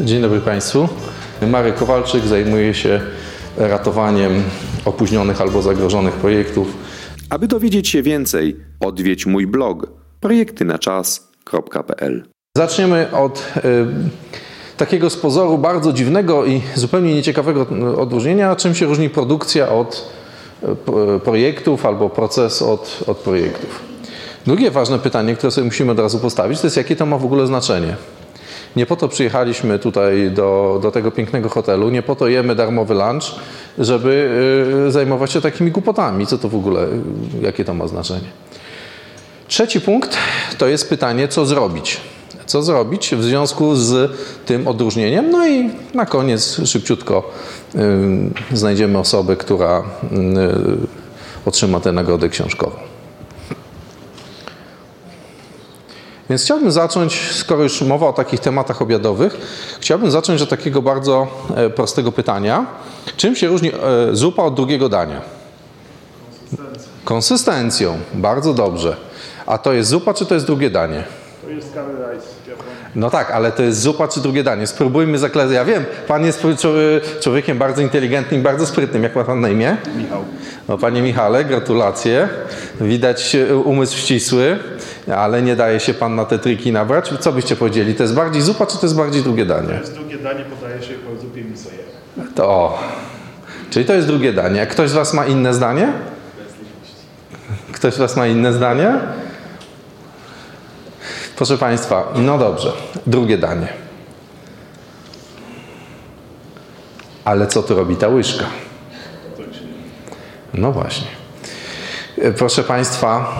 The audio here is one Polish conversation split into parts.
Dzień dobry Państwu. Marek Kowalczyk zajmuje się ratowaniem opóźnionych albo zagrożonych projektów. Aby dowiedzieć się więcej, odwiedź mój blog projektynaczas.pl. Zaczniemy od y, takiego z pozoru bardzo dziwnego i zupełnie nieciekawego odróżnienia, czym się różni produkcja od y, projektów albo proces od, od projektów. Drugie ważne pytanie, które sobie musimy od razu postawić, to jest jakie to ma w ogóle znaczenie. Nie po to przyjechaliśmy tutaj do, do tego pięknego hotelu, nie po to jemy darmowy lunch, żeby y, zajmować się takimi głupotami. Co to w ogóle, jakie to ma znaczenie? Trzeci punkt to jest pytanie, co zrobić. Co zrobić w związku z tym odróżnieniem? No i na koniec szybciutko y, znajdziemy osobę, która y, otrzyma tę nagrodę książkową. Więc chciałbym zacząć, skoro już mowa o takich tematach obiadowych, chciałbym zacząć od takiego bardzo e, prostego pytania. Czym się różni e, zupa od drugiego dania? Konsystencją. Konsystencją. Bardzo dobrze. A to jest zupa, czy to jest drugie danie? To jest curry rice. No tak, ale to jest zupa czy drugie danie? Spróbujmy zakładać. Ja wiem, pan jest człowiekiem bardzo inteligentnym, bardzo sprytnym. Jak ma pan na imię? Michał. No, panie Michale, gratulacje. Widać umysł ścisły, ale nie daje się pan na te triki nabrać. Co byście powiedzieli? To jest bardziej zupa, czy to jest bardziej drugie danie? To jest drugie danie, podaje się po zupie misoje. To. Czyli to jest drugie danie. Ktoś z was ma inne zdanie? Ktoś z was ma inne zdanie? Proszę Państwa, no dobrze, drugie danie. Ale co tu robi ta łyżka? No właśnie. Proszę Państwa,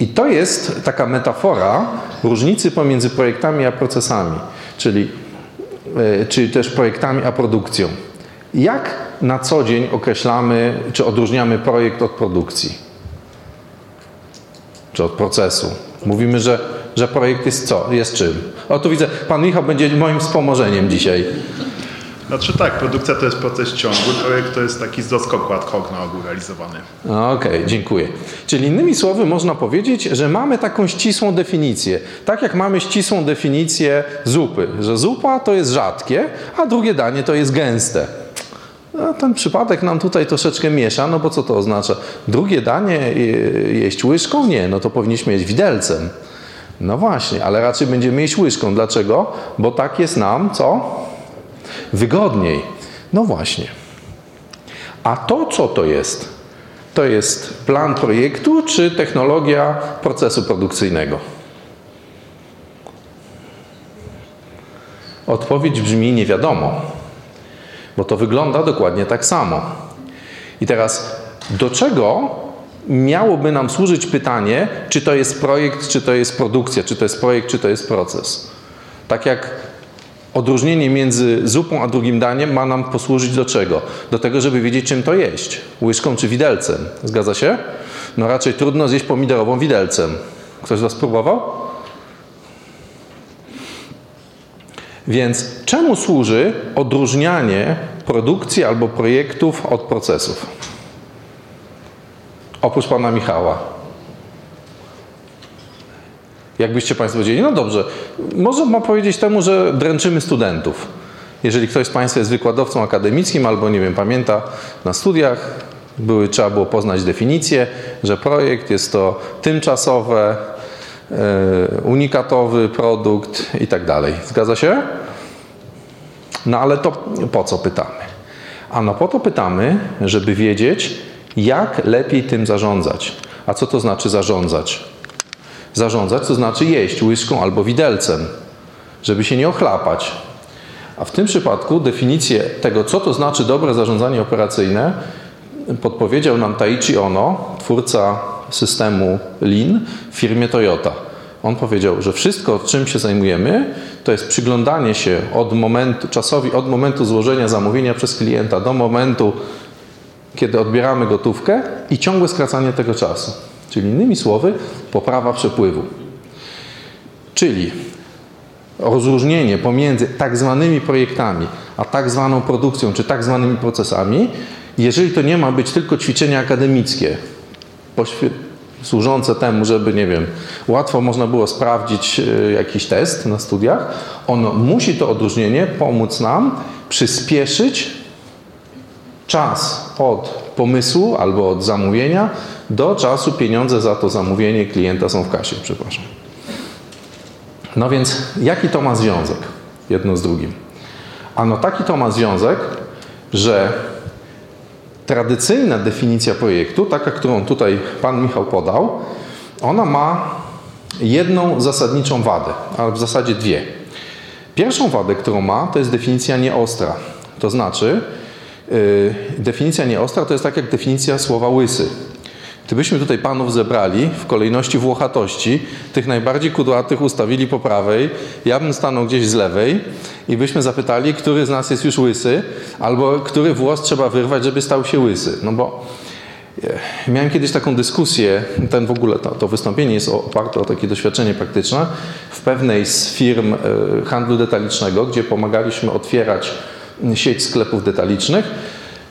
i to jest taka metafora różnicy pomiędzy projektami a procesami, czyli, e, czyli też projektami a produkcją. Jak na co dzień określamy czy odróżniamy projekt od produkcji? Czy od procesu? Mówimy, że że projekt jest co? Jest czym? O tu widzę, pan Michał będzie moim wspomożeniem dzisiaj. Znaczy tak, produkcja to jest proces ciągły, projekt to jest taki z doskoku ad hoc na ogół realizowany. Okej, okay, dziękuję. Czyli innymi słowy można powiedzieć, że mamy taką ścisłą definicję. Tak jak mamy ścisłą definicję zupy, że zupa to jest rzadkie, a drugie danie to jest gęste. No, ten przypadek nam tutaj troszeczkę miesza, no bo co to oznacza? Drugie danie jeść łyżką? Nie, no to powinniśmy jeść widelcem. No właśnie, ale raczej będziemy jeść łyżką. Dlaczego? Bo tak jest nam, co? Wygodniej. No właśnie. A to, co to jest? To jest plan projektu czy technologia procesu produkcyjnego? Odpowiedź brzmi nie wiadomo, bo to wygląda dokładnie tak samo. I teraz, do czego miałoby nam służyć pytanie, czy to jest projekt, czy to jest produkcja, czy to jest projekt, czy to jest proces. Tak jak odróżnienie między zupą a drugim daniem ma nam posłużyć do czego? Do tego, żeby wiedzieć, czym to jeść. Łyżką czy widelcem. Zgadza się? No raczej trudno zjeść pomidorową widelcem. Ktoś z Was próbował? Więc czemu służy odróżnianie produkcji albo projektów od procesów? oprócz pana Michała. Jakbyście Państwo powiedzieli, no dobrze, można powiedzieć temu, że dręczymy studentów. Jeżeli ktoś z Państwa jest wykładowcą akademickim albo, nie wiem, pamięta na studiach, były, trzeba było poznać definicję, że projekt jest to tymczasowe, e, unikatowy produkt i tak dalej. Zgadza się? No ale to po co pytamy? Ano po to pytamy, żeby wiedzieć, jak lepiej tym zarządzać? A co to znaczy zarządzać? Zarządzać to znaczy jeść łyżką albo widelcem, żeby się nie ochlapać. A w tym przypadku definicję tego, co to znaczy dobre zarządzanie operacyjne, podpowiedział nam Taichi Ono, twórca systemu Lean w firmie Toyota. On powiedział, że wszystko, czym się zajmujemy, to jest przyglądanie się od momentu, czasowi od momentu złożenia zamówienia przez klienta do momentu kiedy odbieramy gotówkę i ciągłe skracanie tego czasu. Czyli innymi słowy, poprawa przepływu. Czyli rozróżnienie pomiędzy tak zwanymi projektami, a tak zwaną produkcją, czy tak zwanymi procesami, jeżeli to nie ma być tylko ćwiczenie akademickie, służące temu, żeby, nie wiem, łatwo można było sprawdzić e, jakiś test na studiach, ono musi to odróżnienie pomóc nam przyspieszyć czas od pomysłu albo od zamówienia do czasu pieniądze za to zamówienie klienta są w kasie, przepraszam. No więc jaki to ma związek jedno z drugim? Ano taki to ma związek, że tradycyjna definicja projektu, taka, którą tutaj pan Michał podał, ona ma jedną zasadniczą wadę, ale w zasadzie dwie. Pierwszą wadę, którą ma, to jest definicja nieostra. To znaczy, definicja nieostra to jest tak jak definicja słowa łysy. Gdybyśmy tutaj panów zebrali w kolejności włochatości, tych najbardziej kudłatych ustawili po prawej, ja bym stanął gdzieś z lewej i byśmy zapytali, który z nas jest już łysy, albo który włos trzeba wyrwać, żeby stał się łysy. No bo e, miałem kiedyś taką dyskusję, ten w ogóle to, to wystąpienie jest oparte o takie doświadczenie praktyczne w pewnej z firm e, handlu detalicznego, gdzie pomagaliśmy otwierać sieć sklepów detalicznych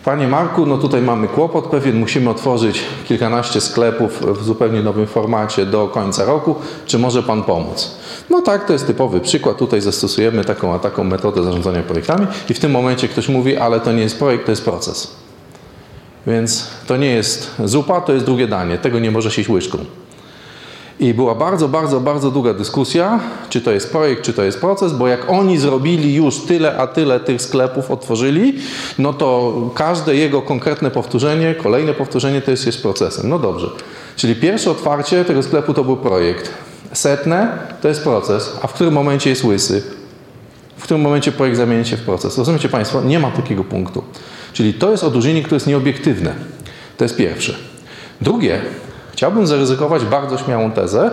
Panie Marku, no tutaj mamy kłopot pewien, musimy otworzyć kilkanaście sklepów w zupełnie nowym formacie do końca roku. Czy może Pan pomóc? No tak, to jest typowy przykład. Tutaj zastosujemy taką a taką metodę zarządzania projektami i w tym momencie ktoś mówi, ale to nie jest projekt, to jest proces. Więc to nie jest zupa, to jest drugie danie. Tego nie może się łyżką. I była bardzo, bardzo, bardzo długa dyskusja, czy to jest projekt, czy to jest proces, bo jak oni zrobili już tyle, a tyle tych sklepów otworzyli, no to każde jego konkretne powtórzenie, kolejne powtórzenie to jest, jest procesem. No dobrze. Czyli pierwsze otwarcie tego sklepu to był projekt. Setne to jest proces, a w którym momencie jest łysy? W którym momencie projekt zamieni się w proces? Rozumiecie Państwo? Nie ma takiego punktu. Czyli to jest odróżnienie, które jest nieobiektywne. To jest pierwsze. Drugie, Chciałbym zaryzykować bardzo śmiałą tezę,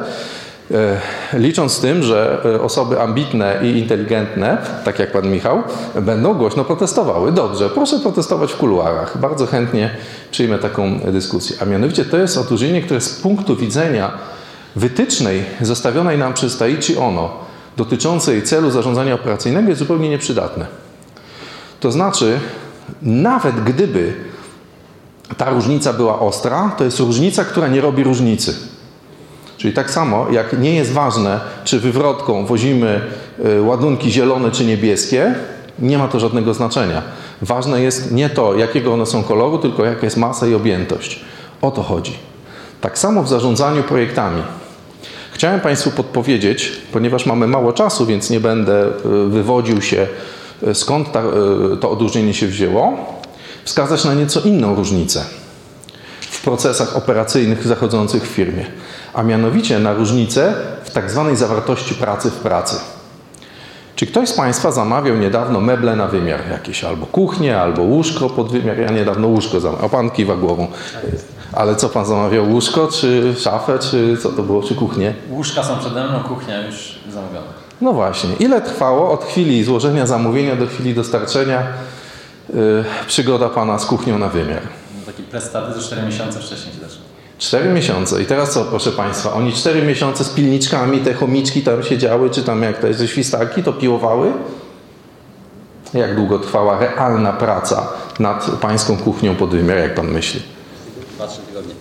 e, licząc z tym, że e, osoby ambitne i inteligentne, tak jak pan Michał, będą głośno protestowały. Dobrze, proszę protestować w kuluarach. Bardzo chętnie przyjmę taką dyskusję. A mianowicie to jest otóżnienie, które z punktu widzenia wytycznej zostawionej nam przez Taichi Ono dotyczącej celu zarządzania operacyjnego jest zupełnie nieprzydatne. To znaczy, nawet gdyby ta różnica była ostra, to jest różnica, która nie robi różnicy. Czyli tak samo, jak nie jest ważne, czy wywrotką wozimy y, ładunki zielone czy niebieskie, nie ma to żadnego znaczenia. Ważne jest nie to, jakiego one są koloru, tylko jaka jest masa i objętość. O to chodzi. Tak samo w zarządzaniu projektami. Chciałem Państwu podpowiedzieć, ponieważ mamy mało czasu, więc nie będę y, wywodził się, y, skąd ta, to odróżnienie się wzięło, wskazać na nieco inną różnicę w procesach operacyjnych zachodzących w firmie, a mianowicie na różnicę w tak zwanej zawartości pracy w pracy. Czy ktoś z Państwa zamawiał niedawno meble na wymiar jakieś, albo kuchnię, albo łóżko pod wymiar? Ja niedawno łóżko zamawiałem. A Pan kiwa głową. Ale co Pan zamawiał? Łóżko, czy szafę, czy co to było, czy kuchnię? Łóżka są przede mną, kuchnia już zamówiona. No właśnie. Ile trwało od chwili złożenia zamówienia do chwili dostarczenia przygoda Pana z kuchnią na wymiar. No, taki prestaty to 4 miesiące wcześniej się zaczyna. 4 miesiące. I teraz co, proszę Państwa? Oni 4 miesiące z pilniczkami, te chomiczki tam siedziały, czy tam jak to jest, ze świstaki, to piłowały? Jak długo trwała realna praca nad Pańską kuchnią pod wymiar, jak Pan myśli? 2-3 tygodnie.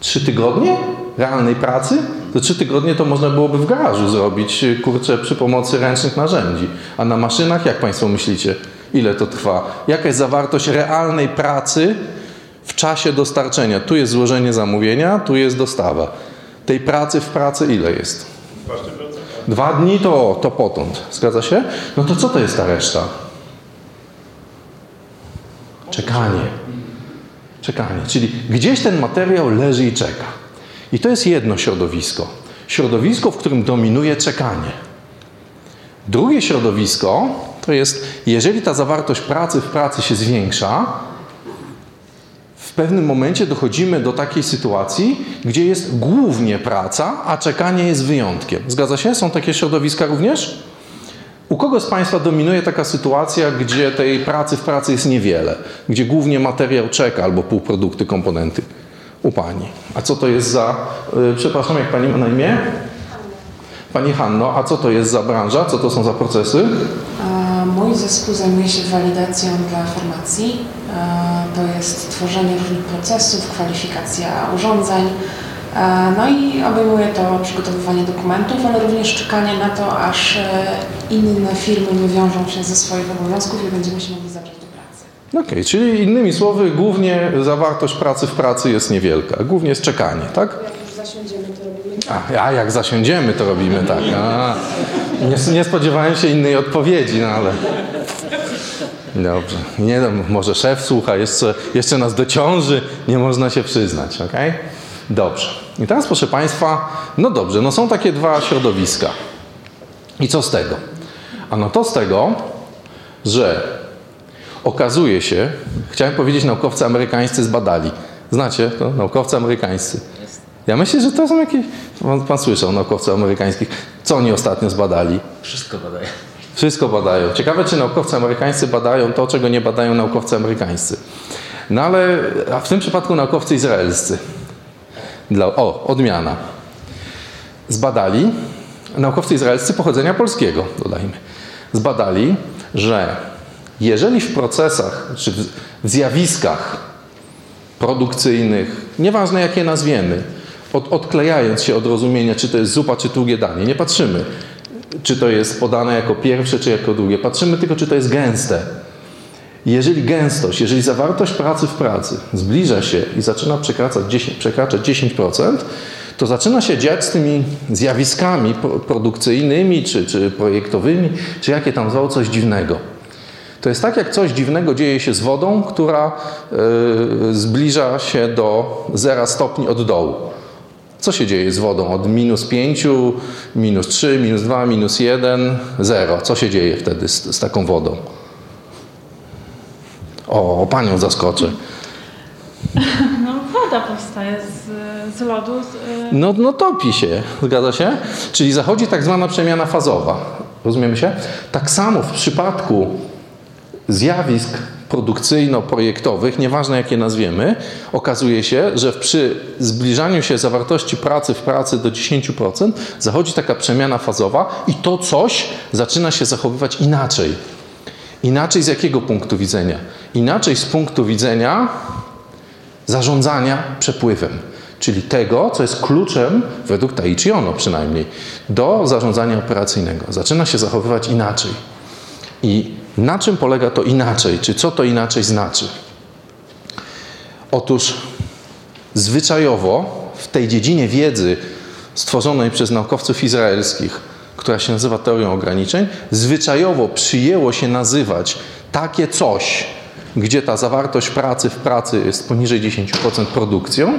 3 tygodnie? Realnej pracy? To 3 tygodnie to można byłoby w garażu zrobić, kurczę, przy pomocy ręcznych narzędzi. A na maszynach, jak Państwo myślicie? Ile to trwa? Jaka jest zawartość realnej pracy w czasie dostarczenia? Tu jest złożenie zamówienia, tu jest dostawa. Tej pracy w pracy ile jest? Dwa dni to, to potąd. Zgadza się? No to co to jest ta reszta? Czekanie. Czekanie. Czyli gdzieś ten materiał leży i czeka. I to jest jedno środowisko. Środowisko, w którym dominuje czekanie. Drugie środowisko to jest, jeżeli ta zawartość pracy w pracy się zwiększa, w pewnym momencie dochodzimy do takiej sytuacji, gdzie jest głównie praca, a czekanie jest wyjątkiem. Zgadza się? Są takie środowiska również? U kogo z Państwa dominuje taka sytuacja, gdzie tej pracy w pracy jest niewiele, gdzie głównie materiał czeka albo półprodukty, komponenty? U Pani. A co to jest za, yy, przepraszam, jak Pani ma na imię? Pani Hanno, a co to jest za branża? Co to są za procesy? Mój zespół zajmuje się walidacją dla formacji. To jest tworzenie różnych procesów, kwalifikacja urządzeń, E, No i obejmuje to przygotowywanie dokumentów, ale również czekanie na to, aż e, inne firmy wywiążą się ze swoich obowiązków i będziemy się mogli zabrać do pracy. Okej, czyli innymi słowy, głównie zawartość pracy w pracy jest niewielka. Głównie jest czekanie, tak? Jak już zasiądziemy, to A, a jak zasiądziemy, to robimy tak. A, nie, nie spodziewałem się innej odpowiedzi, no ale. Dobrze. Nie no, może szef słucha, jeszcze, jeszcze nas dociąży, nie można się przyznać, ok? Dobrze. I teraz, proszę Państwa, no dobrze, no są takie dwa środowiska. I co z tego? Ano to z tego, że okazuje się, chciałem powiedzieć, naukowcy amerykańscy zbadali. Znacie to? Naukowcy amerykańscy. Ja myślę, że to są jakieś. Pan, pan słyszał naukowców amerykańskich. Co oni ostatnio zbadali? Wszystko badaje. Wszystko badają. Ciekawe, czy naukowcy amerykańscy badają to, czego nie badają naukowcy amerykańscy. No ale, a w tym przypadku naukowcy izraelscy. Dla, o, odmiana. Zbadali, naukowcy izraelscy pochodzenia polskiego, dodajmy, zbadali, że jeżeli w procesach, czy w, zjawiskach produkcyjnych, nieważne jak je nazwiemy, od, odklejając się od rozumienia, czy to jest zupa, czy drugie danie, nie patrzymy, czy to jest podane jako pierwsze, czy jako drugie, patrzymy tylko, czy to jest gęste. Jeżeli gęstość, jeżeli zawartość pracy w pracy zbliża się i zaczyna przekraczać 10%, przekraczać 10% to zaczyna się dziać z tymi zjawiskami pro- produkcyjnymi, czy, czy projektowymi, czy jakie tam zwał, coś dziwnego. To jest tak, jak coś dziwnego dzieje się z wodą, która y, zbliża się do 0 stopni od dołu. Co się dzieje z wodą od minus 5, minus 3, minus 2, minus 1, 0? Co się dzieje wtedy z, z taką wodą? O, panią zaskoczę. No woda powstaje z, z lodu. Z, y, No, no topi się, zgadza się? Czyli zachodzi tak zwana przemiana fazowa. Rozumiemy się? Tak samo w przypadku zjawisk produkcyjno-projektowych, nieważne jakie nazwiemy, okazuje się, że przy zbliżaniu się zawartości pracy w pracy do 10% zachodzi taka przemiana fazowa i to coś zaczyna się zachowywać inaczej. Inaczej z jakiego punktu widzenia? Inaczej z punktu widzenia zarządzania przepływem, czyli tego, co jest kluczem, według Taichi Ono przynajmniej, do zarządzania operacyjnego. Zaczyna się zachowywać inaczej. I na czym polega to inaczej? Czy co to inaczej znaczy? Otóż zwyczajowo w tej dziedzinie wiedzy stworzonej przez naukowców izraelskich, która się nazywa teorią ograniczeń, zwyczajowo przyjęło się nazywać takie coś, gdzie ta zawartość pracy w pracy jest poniżej 10% produkcją,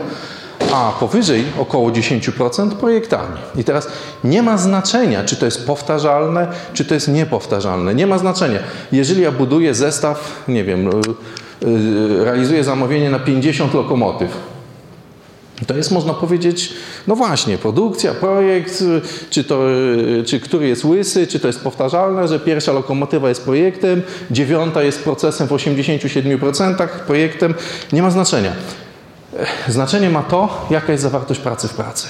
a powyżej około 10% projektami. I teraz nie ma znaczenia, czy to jest powtarzalne, czy to jest niepowtarzalne. Nie ma znaczenia. Jeżeli ja buduję zestaw, nie wiem, y, y, realizuję zamówienie na 50 lokomotyw, to jest, można powiedzieć, no właśnie, produkcja, projekt, czy, to, y, czy który jest łysy, czy to jest powtarzalne, że pierwsza lokomotywa jest projektem, dziewiąta jest procesem w 87% projektem, nie ma znaczenia. Znaczenie ma to, jaka jest zawartość pracy w pracy.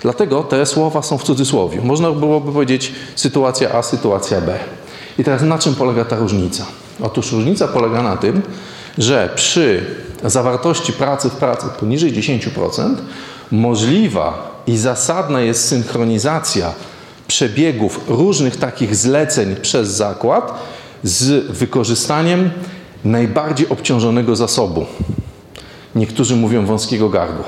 Dlatego te słowa są w cudzysłowie. Można byłoby powiedzieć sytuacja A, sytuacja B. I teraz na czym polega ta różnica? Otóż różnica polega na tym, że przy zawartości pracy w pracy poniżej 10% możliwa i zasadna jest synchronizacja przebiegów różnych takich zleceń przez zakład z wykorzystaniem najbardziej obciążonego zasobu. Niektórzy mówią wąskiego gardła.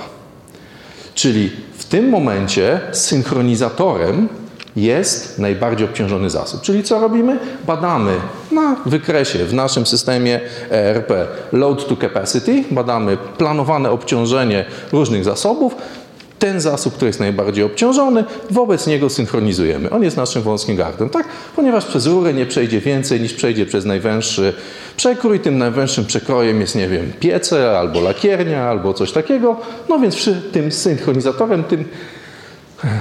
Czyli w tym momencie synchronizatorem jest najbardziej obciążony zasób. Czyli co robimy? Badamy na wykresie w naszym systemie ERP load to capacity, badamy planowane obciążenie różnych zasobów. Ten zasób, który jest najbardziej obciążony, wobec niego synchronizujemy. On jest naszym wąskim gardłem, tak? Ponieważ przez rurę nie przejdzie więcej niż przejdzie przez najwęższy przekrój. Tym najwęższym przekrojem jest, nie wiem, piece albo lakiernia albo coś takiego. No więc przy tym synchronizatorem, tym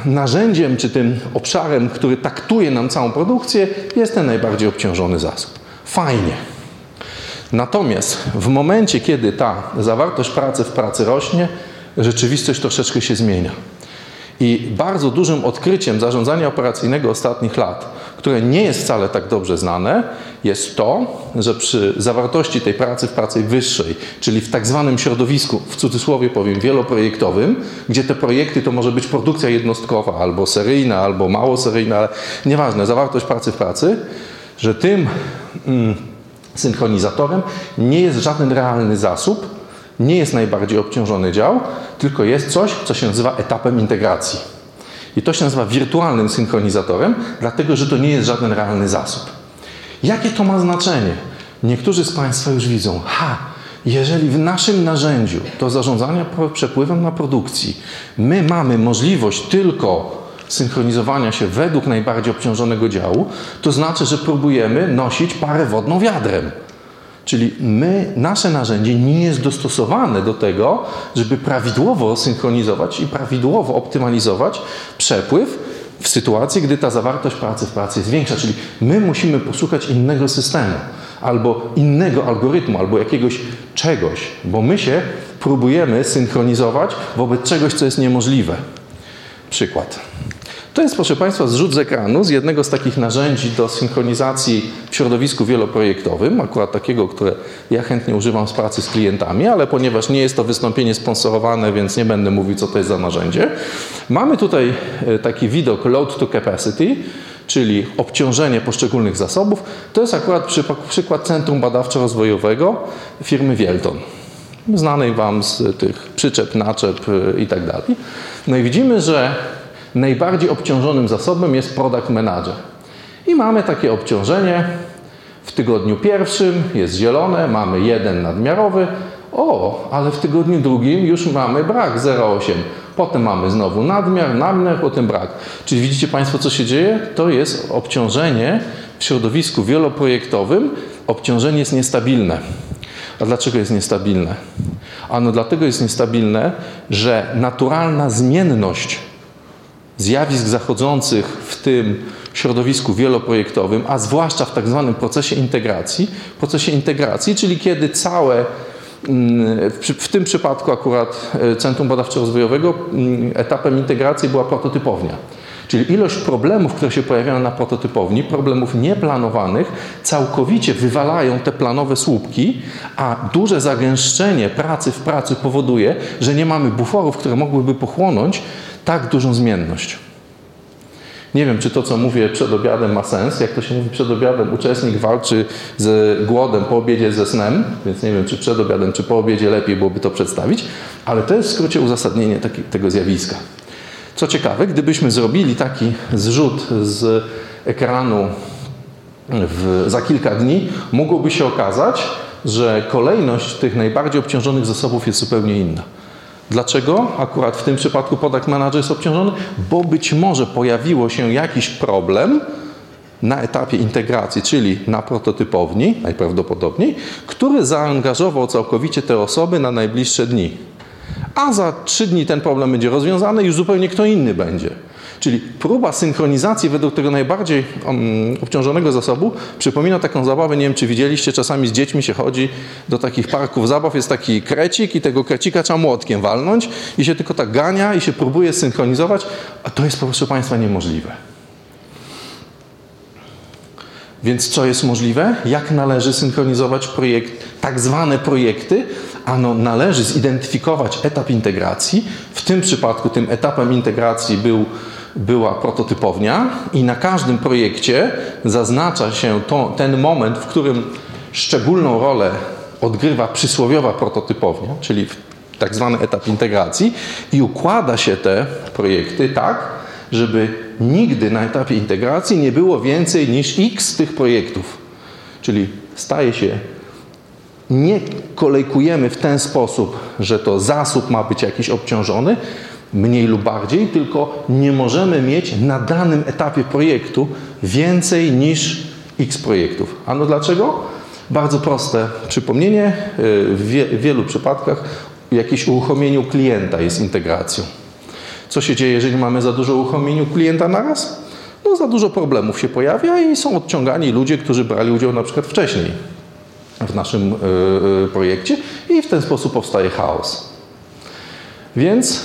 narzędziem czy tym obszarem, który taktuje nam całą produkcję, jest ten najbardziej obciążony zasób. Fajnie. Natomiast w momencie, kiedy ta zawartość pracy w pracy rośnie, rzeczywistość troszeczkę się zmienia. I bardzo dużym odkryciem zarządzania operacyjnego ostatnich lat, które nie jest wcale tak dobrze znane, jest to, że przy zawartości tej pracy w pracy wyższej, czyli w tak zwanym środowisku, w cudzysłowie powiem, wieloprojektowym, gdzie te projekty to może być produkcja jednostkowa, albo seryjna, albo mało seryjna, ale nieważne, zawartość pracy w pracy, że tym mm, synchronizatorem nie jest żaden realny zasób, nie jest najbardziej obciążony dział, tylko jest coś, co się nazywa etapem integracji. I to się nazywa wirtualnym synchronizatorem, dlatego że to nie jest żaden realny zasób. Jakie to ma znaczenie? Niektórzy z Państwa już widzą, ha, jeżeli w naszym narzędziu do zarządzania przepływem na produkcji my mamy możliwość tylko synchronizowania się według najbardziej obciążonego działu, to znaczy, że próbujemy nosić parę wodną wiadrem. Czyli my, nasze narzędzie nie jest dostosowane do tego, żeby prawidłowo synchronizować i prawidłowo optymalizować przepływ w sytuacji, gdy ta zawartość pracy w pracy jest większa. Czyli my musimy poszukać innego systemu, albo innego algorytmu, albo jakiegoś czegoś, bo my się próbujemy synchronizować wobec czegoś, co jest niemożliwe. Przykład. To jest, proszę Państwa, zrzut z ekranu z jednego z takich narzędzi do synchronizacji w środowisku wieloprojektowym, akurat takiego, które ja chętnie używam w pracy z klientami, ale ponieważ nie jest to wystąpienie sponsorowane, więc nie będę mówił, co to jest za narzędzie. Mamy tutaj e, taki widok load to capacity, czyli obciążenie poszczególnych zasobów. To jest akurat przykład Centrum Badawczo-Rozwojowego firmy Wielton znanej Wam z tych przyczep, naczep e, i tak dalej. No i widzimy, że najbardziej obciążonym zasobem jest product manager. I mamy takie obciążenie. W tygodniu pierwszym jest zielone, mamy jeden nadmiarowy. O, ale w tygodniu drugim już mamy brak 0,8. Potem mamy znowu nadmiar, nadmiar, potem brak. Czyli widzicie Państwo, co się dzieje? To jest obciążenie w środowisku wieloprojektowym. Obciążenie jest niestabilne. A dlaczego jest niestabilne? Ano dlatego jest niestabilne, że naturalna zmienność zjawisk zachodzących w tym środowisku wieloprojektowym, a zwłaszcza w tak zwanym procesie integracji, procesie integracji, czyli kiedy całe mm, w tym przypadku akurat e, Centrum Badawczo-Rozwojowego mm, etapem integracji była prototypownia. Czyli ilość problemów, które się pojawiają na prototypowni, problemów nieplanowanych, całkowicie wywalają te planowe słupki, a duże zagęszczenie pracy w pracy powoduje, że nie mamy buforów, które mogłyby pochłonąć tak dużą zmienność. Nie wiem, czy to, co mówię przed obiadem ma sens. Jak to się mówi przed obiadem, uczestnik walczy z głodem po obiedzie ze snem, więc nie wiem, czy przed obiadem, czy po obiedzie lepiej byłoby to przedstawić, ale to jest w skrócie uzasadnienie taki, tego zjawiska. Co ciekawe, gdybyśmy zrobili taki zrzut z ekranu w, za kilka dni, mogłoby się okazać, że kolejność tych najbardziej obciążonych zasobów jest zupełnie inna. Dlaczego akurat w tym przypadku product manager jest obciążony? Bo być może pojawiło się jakiś problem na etapie integracji, czyli na prototypowni najprawdopodobniej, który zaangażował całkowicie te osoby na najbliższe dni. A za trzy dni ten problem będzie rozwiązany i już zupełnie kto inny będzie. Czyli próba synchronizacji według tego najbardziej um, obciążonego zasobu przypomina taką zabawę, nie wiem czy widzieliście, czasami z dziećmi się chodzi do takich parków zabaw, jest taki krecik i tego krecika trzeba młotkiem walnąć i się tylko tak gania i się próbuje synchronizować, a to jest proszę Państwa niemożliwe. Więc co jest możliwe? Jak należy synchronizować projekt, tak zwane projekty? Ano należy zidentyfikować etap integracji. W tym przypadku tym etapem integracji był była prototypownia i na każdym projekcie zaznacza się to, ten moment, w którym szczególną rolę odgrywa przysłowiowa prototypownia, czyli tak zwany etap integracji i układa się te projekty tak, żeby nigdy na etapie integracji nie było więcej niż x tych projektów. Czyli staje się nie kolejkujemy w ten sposób, że to zasób ma być jakiś obciążony, mniej lub bardziej, tylko nie możemy mieć na danym etapie projektu więcej niż x projektów. A no dlaczego? Bardzo proste przypomnienie. W wielu przypadkach jakieś uruchomieniu klienta jest integracją. Co się dzieje, jeżeli mamy za dużo uruchomieniu klienta naraz? No za dużo problemów się pojawia i są odciągani ludzie, którzy brali udział na przykład wcześniej w naszym yy, projekcie i w ten sposób powstaje chaos. Więc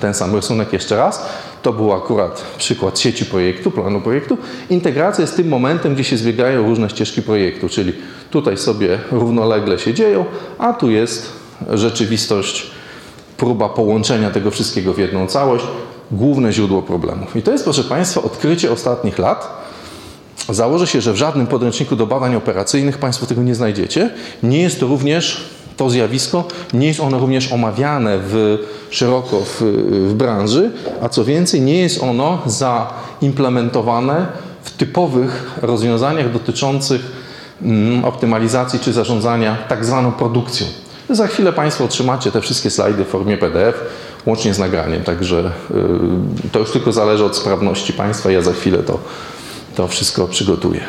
ten sam rysunek jeszcze raz. to był akurat przykład sieci projektu, planu projektu. Integracja jest tym momentem, gdzie się zbiegają różne ścieżki projektu, czyli tutaj sobie równolegle się dzieją, a tu jest rzeczywistość, próba połączenia tego wszystkiego w jedną całość, główne źródło problemów. I to jest, proszę Państwa, odkrycie ostatnich lat. Założę się, że w żadnym podręczniku do badań operacyjnych Państwo tego nie znajdziecie. Nie jest to również to zjawisko, nie jest ono również omawiane w, szeroko w, w branży, a co więcej, nie jest ono zaimplementowane w typowych rozwiązaniach dotyczących mm, optymalizacji czy zarządzania tak zwaną produkcją. Za chwilę Państwo otrzymacie te wszystkie slajdy w formie PDF, łącznie z nagraniem, także y, to już tylko zależy od sprawności Państwa. Ja za chwilę to, to wszystko przygotuję.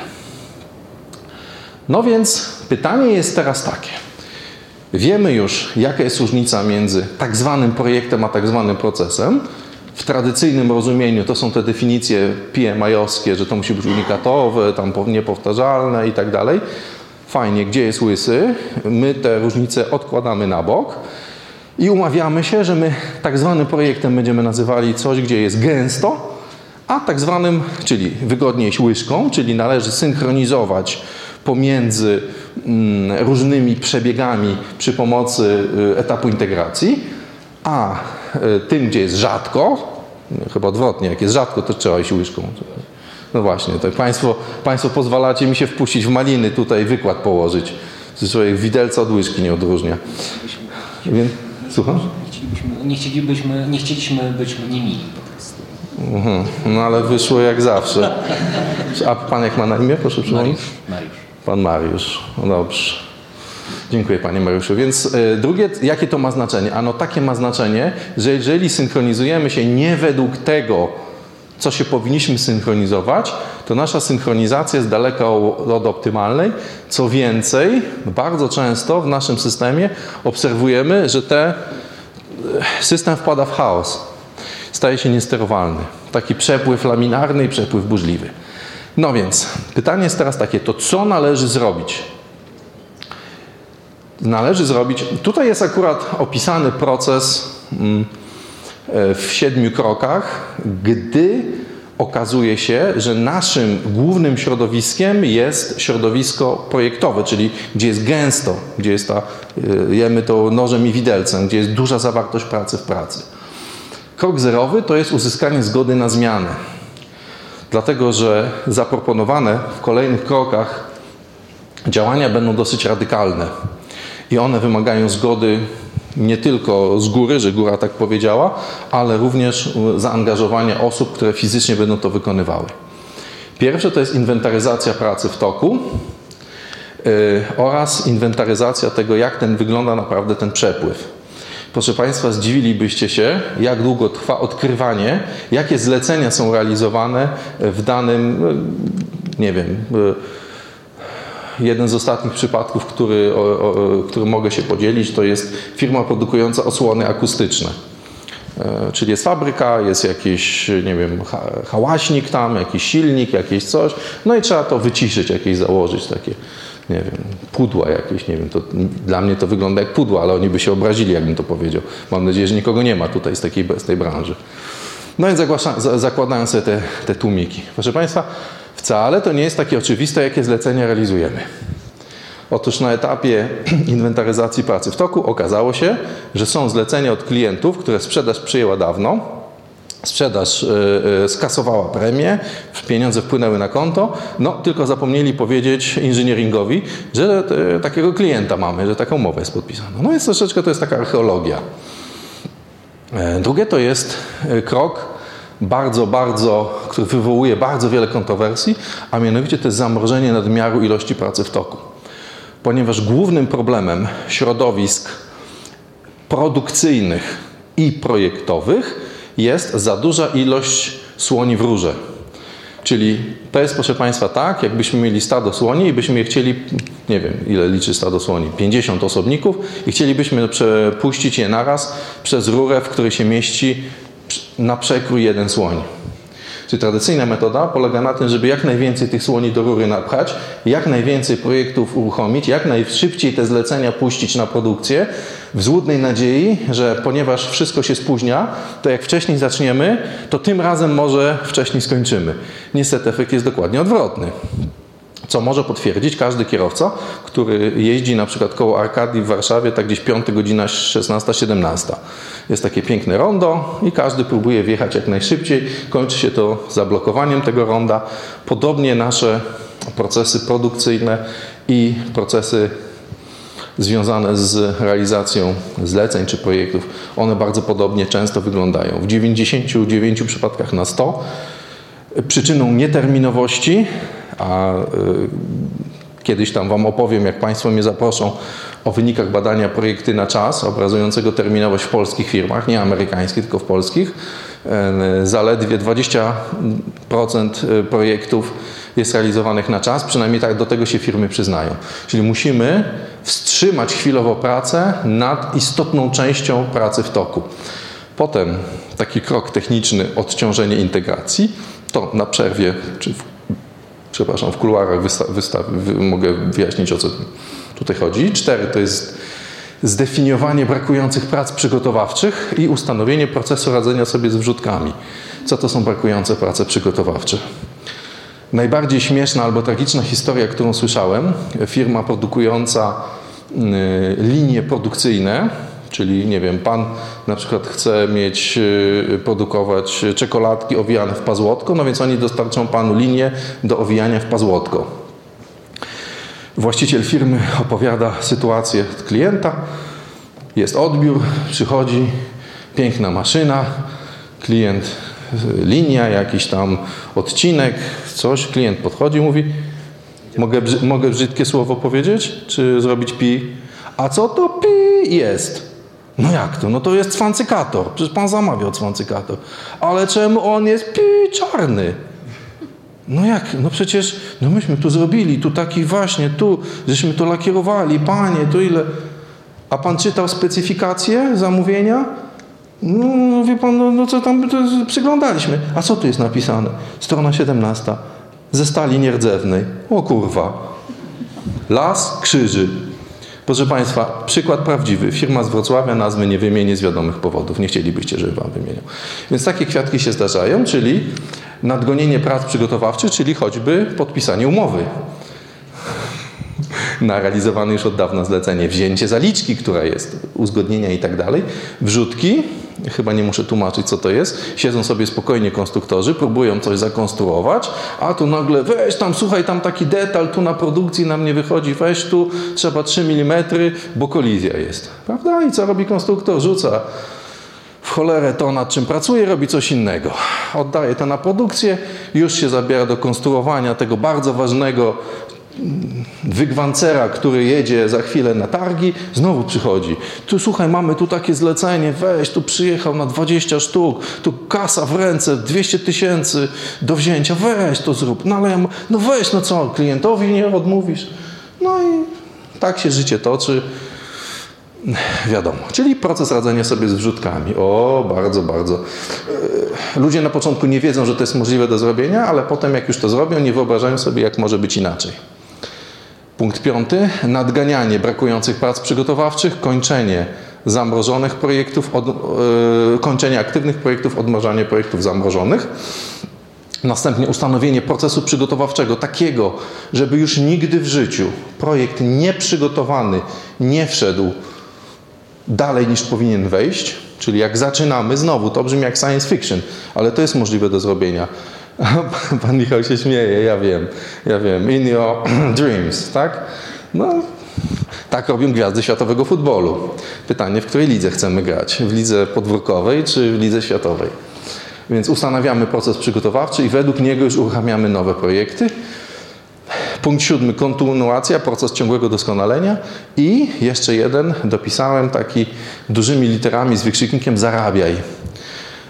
No więc pytanie jest teraz takie. Wiemy już, jaka jest różnica między tak zwanym projektem a tak zwanym procesem. W tradycyjnym rozumieniu to są te definicje PMI-owskie, że to musi być unikatowe, tam niepowtarzalne i tak dalej. Fajnie, gdzie jest łysy? My te różnice odkładamy na bok i umawiamy się, że my tak zwanym projektem będziemy nazywali coś, gdzie jest gęsto, a tak zwanym, czyli wygodniej łyżką, czyli należy synchronizować pomiędzy mm, różnymi przebiegami przy pomocy y, etapu integracji, a y, tym, gdzie jest rzadko, chyba odwrotnie, jak jest rzadko, to trzeba iść łyżką. No właśnie, tak Państwo, państwo pozwalacie mi się wpuścić w maliny, tutaj wykład położyć. Człowiek widelca od łyżki nie odróżnia. Więc, słucham? Nie chcielibyśmy, nie chcieliśmy być niemili po prostu. Mhm. No ale wyszło jak zawsze. A pan jak ma na imię, proszę przypomnieć? Mariusz. Pan Mariusz. No dobrze. Dziękuję Panie Mariuszu. Więc y, drugie, jakie to ma znaczenie? Ano takie ma znaczenie, że jeżeli synchronizujemy się nie według tego, co się powinniśmy synchronizować, to nasza synchronizacja jest daleka od optymalnej. Co więcej, bardzo często w naszym systemie obserwujemy, że te, system wpada w chaos. Staje się niesterowalny. Taki przepływ laminarny i przepływ burzliwy. No więc, pytanie jest teraz takie, to co należy zrobić? Należy zrobić, tutaj jest akurat opisany proces mm, w siedmiu krokach, gdy okazuje się, że naszym głównym środowiskiem jest środowisko projektowe, czyli gdzie jest gęsto, gdzie jest ta, jemy to nożem i widelcem, gdzie jest duża zawartość pracy w pracy. Krok zerowy to jest uzyskanie zgody na zmianę. Dlatego, że zaproponowane w kolejnych krokach działania będą dosyć radykalne i one wymagają zgody nie tylko z góry, że góra tak powiedziała, ale również zaangażowania osób, które fizycznie będą to wykonywały. Pierwsze to jest inwentaryzacja pracy w toku yy, oraz inwentaryzacja tego, jak ten wygląda naprawdę ten przepływ. Proszę Państwa, zdziwilibyście się, jak długo trwa odkrywanie, jakie zlecenia są realizowane w danym, nie wiem, jeden z ostatnich przypadków, który, o, o, który mogę się podzielić, to jest firma produkująca osłony akustyczne. E, czyli jest fabryka, jest jakiś, nie wiem, hałaśnik tam, jakiś silnik, jakieś coś, no i trzeba to wyciszyć, jakieś założyć takie, nie wiem, pudła jakieś, nie wiem, to dla mnie to wygląda jak pudła, ale oni by się obrazili, jakbym to powiedział. Mam nadzieję, że nikogo nie ma tutaj z, takiej, z tej branży. No więc zakładają sobie te, te tłumiki. Proszę Państwa, Wcale to nie jest takie oczywiste, jakie zlecenia realizujemy. Otóż na etapie inwentaryzacji pracy w toku okazało się, że są zlecenia od klientów, które sprzedaż przyjęła dawno, sprzedaż yy, skasowała premię, pieniądze wpłynęły na konto, no tylko zapomnieli powiedzieć inżynieringowi, że yy, takiego klienta mamy, że taką umowę jest podpisana. No więc troszeczkę to jest taka archeologia. Drugie to jest krok bardzo, bardzo, który wywołuje bardzo wiele kontrowersji, a mianowicie to jest zamrożenie nadmiaru ilości pracy w toku. Ponieważ głównym problemem środowisk produkcyjnych i projektowych jest za duża ilość słoni w rurze. Czyli to jest, proszę Państwa, tak, jakbyśmy mieli stado słoni i byśmy je chcieli, nie wiem, ile liczy stado słoni, 50 osobników i chcielibyśmy przepuścić je naraz przez rurę, w której się mieści na przekrój jeden słoń. Czyli tradycyjna metoda polega na tym, żeby jak najwięcej tych słoni do rury napchać, jak najwięcej projektów uruchomić, jak najszybciej te zlecenia puścić na produkcję, w złudnej nadziei, że ponieważ wszystko się spóźnia, to jak wcześniej zaczniemy, to tym razem może wcześniej skończymy. Niestety efekt jest dokładnie odwrotny co może potwierdzić każdy kierowca, który jeździ na przykład koło Arkadii w Warszawie, tak gdzieś 5 godzina 16-17. Jest takie piękne rondo i każdy próbuje wjechać jak najszybciej. Kończy się to zablokowaniem tego ronda. Podobnie nasze procesy produkcyjne i procesy związane z realizacją zleceń czy projektów, one bardzo podobnie często wyglądają. W 99 przypadkach na 100 przyczyną nieterminowości a y, kiedyś tam Wam opowiem, jak Państwo mnie zaproszą o wynikach badania projekty na czas, obrazującego terminowość w polskich firmach, nie amerykańskich, tylko w polskich. E, zaledwie 20% y, projektów jest realizowanych na czas, przynajmniej tak do tego się firmy przyznają. Czyli musimy wstrzymać chwilowo pracę nad istotną częścią pracy w toku. Potem taki krok techniczny, odciążenie integracji, to na przerwie czy w przepraszam, w kuluarach mogę wyjaśnić o co tutaj chodzi. Cztery to jest zdefiniowanie brakujących prac przygotowawczych i ustanowienie procesu radzenia sobie z wrzutkami. Co to są brakujące prace przygotowawcze? Najbardziej śmieszna albo tragiczna historia, którą słyszałem, firma produkująca y, linie produkcyjne, Czyli nie wiem, pan na przykład chce mieć, y, produkować czekoladki owijane w pazłotko, no więc oni dostarczą panu linię do owijania w pazłotko. Właściciel firmy opowiada sytuację klienta. Jest odbiór, przychodzi, piękna maszyna, klient, y, linia, jakiś tam odcinek, coś. Klient podchodzi, mówi: Mogę, mogę brzydkie słowo powiedzieć, czy zrobić pi? A co to pi jest? No jak to? No to jest cwancykator. Przecież pan zamawiał cwancykator. Ale czemu on jest pi czarny? No jak? No przecież, no myśmy tu zrobili, tu taki właśnie, tu, żeśmy to lakierowali, panie, to ile... A pan czytał specyfikację zamówienia? No, wie pan, no, no co tam, przyglądaliśmy. A co tu jest napisane? Strona 17. Ze stali nierdzewnej. O kurwa. Las krzyży. Proszę Państwa, przykład prawdziwy. Firma z Wrocławia, nazwy nie wymienię z wiadomych powodów. Nie chcielibyście, żeby Wam wymieniał. Więc takie kwiatki się zdarzają, czyli nadgonienie prac przygotowawczych, czyli choćby podpisanie umowy na realizowane już od dawna zlecenie, wzięcie zaliczki, która jest, uzgodnienia i tak dalej, wrzutki, chyba nie muszę tłumaczyć, co to jest. Siedzą sobie spokojnie konstruktorzy, próbują coś zakonstruować, a tu nagle weź tam, słuchaj, tam taki detal, tu na produkcji nam nie wychodzi, weź tu, trzeba 3 mm, bo kolizja jest. Prawda? I co robi konstruktor? Rzuca w cholerę to, nad czym pracuje, robi coś innego. Oddaje to na produkcję, już się zabiera do konstruowania tego bardzo ważnego wygwancera, który jedzie za chwilę na targi, znowu przychodzi. Tu słuchaj, mamy tu takie zlecenie, weź, tu przyjechał na 20 sztuk, tu kasa w ręce, 200 tysięcy do wzięcia, weź to zrób. No ale ja, no weź, no co, klientowi nie odmówisz. No i tak się życie toczy. Wiadomo, czyli proces radzenia sobie z wrzutkami. O, bardzo, bardzo. E, ludzie na początku nie wiedzą, że to jest możliwe do zrobienia, ale potem jak już to zrobią, nie wyobrażają sobie, jak może być inaczej. Punkt piąty. Nadganianie brakujących prac przygotowawczych, kończenie zamrożonych projektów, od, yy, kończenie aktywnych projektów, odmrażanie projektów zamrożonych. Następnie ustanowienie procesu przygotowawczego takiego, żeby już nigdy w życiu projekt nieprzygotowany nie wszedł dalej niż powinien wejść. Czyli jak zaczynamy, znowu to brzmi jak science fiction, ale to jest możliwe do zrobienia. Pan Michał się śmieje, ja wiem, ja wiem. In your dreams, tak? No, tak robią gwiazdy światowego futbolu. Pytanie, w której lidze chcemy grać? W lidze podwórkowej czy w lidze światowej? Więc ustanawiamy proces przygotowawczy i według niego już uruchamiamy nowe projekty. Punkt siódmy, kontynuacja, proces ciągłego doskonalenia. I jeszcze jeden, dopisałem taki dużymi literami z wykrzyknikiem zarabiaj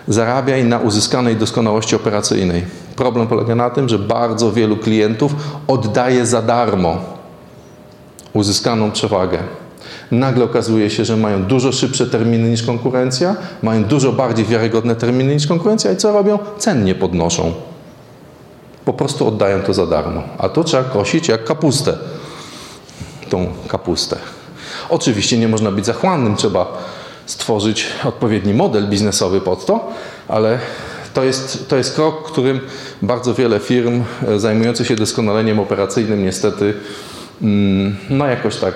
zarabiaj na uzyskanej doskonałości operacyjnej. Problem polega na tym, że bardzo wielu klientów oddaje za darmo uzyskaną przewagę. Nagle okazuje się, że mają dużo szybsze terminy niż konkurencja, mają dużo bardziej wiarygodne terminy niż konkurencja i co robią? Cen nie podnoszą. po prostu oddają to za darmo. A to trzeba kosić jak kapustę, tą kapustę. Oczywiście nie można być zachłannym, trzeba stworzyć odpowiedni model biznesowy pod to, ale to jest, to jest krok, którym bardzo wiele firm e, zajmujących się doskonaleniem operacyjnym niestety mm, no jakoś tak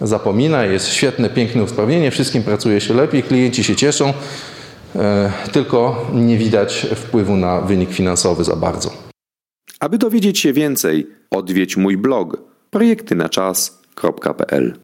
zapomina. Jest świetne, piękne usprawnienie, wszystkim pracuje się lepiej, klienci się cieszą, e, tylko nie widać wpływu na wynik finansowy za bardzo. Aby dowiedzieć się więcej, odwiedź mój blog projektynaczas.pl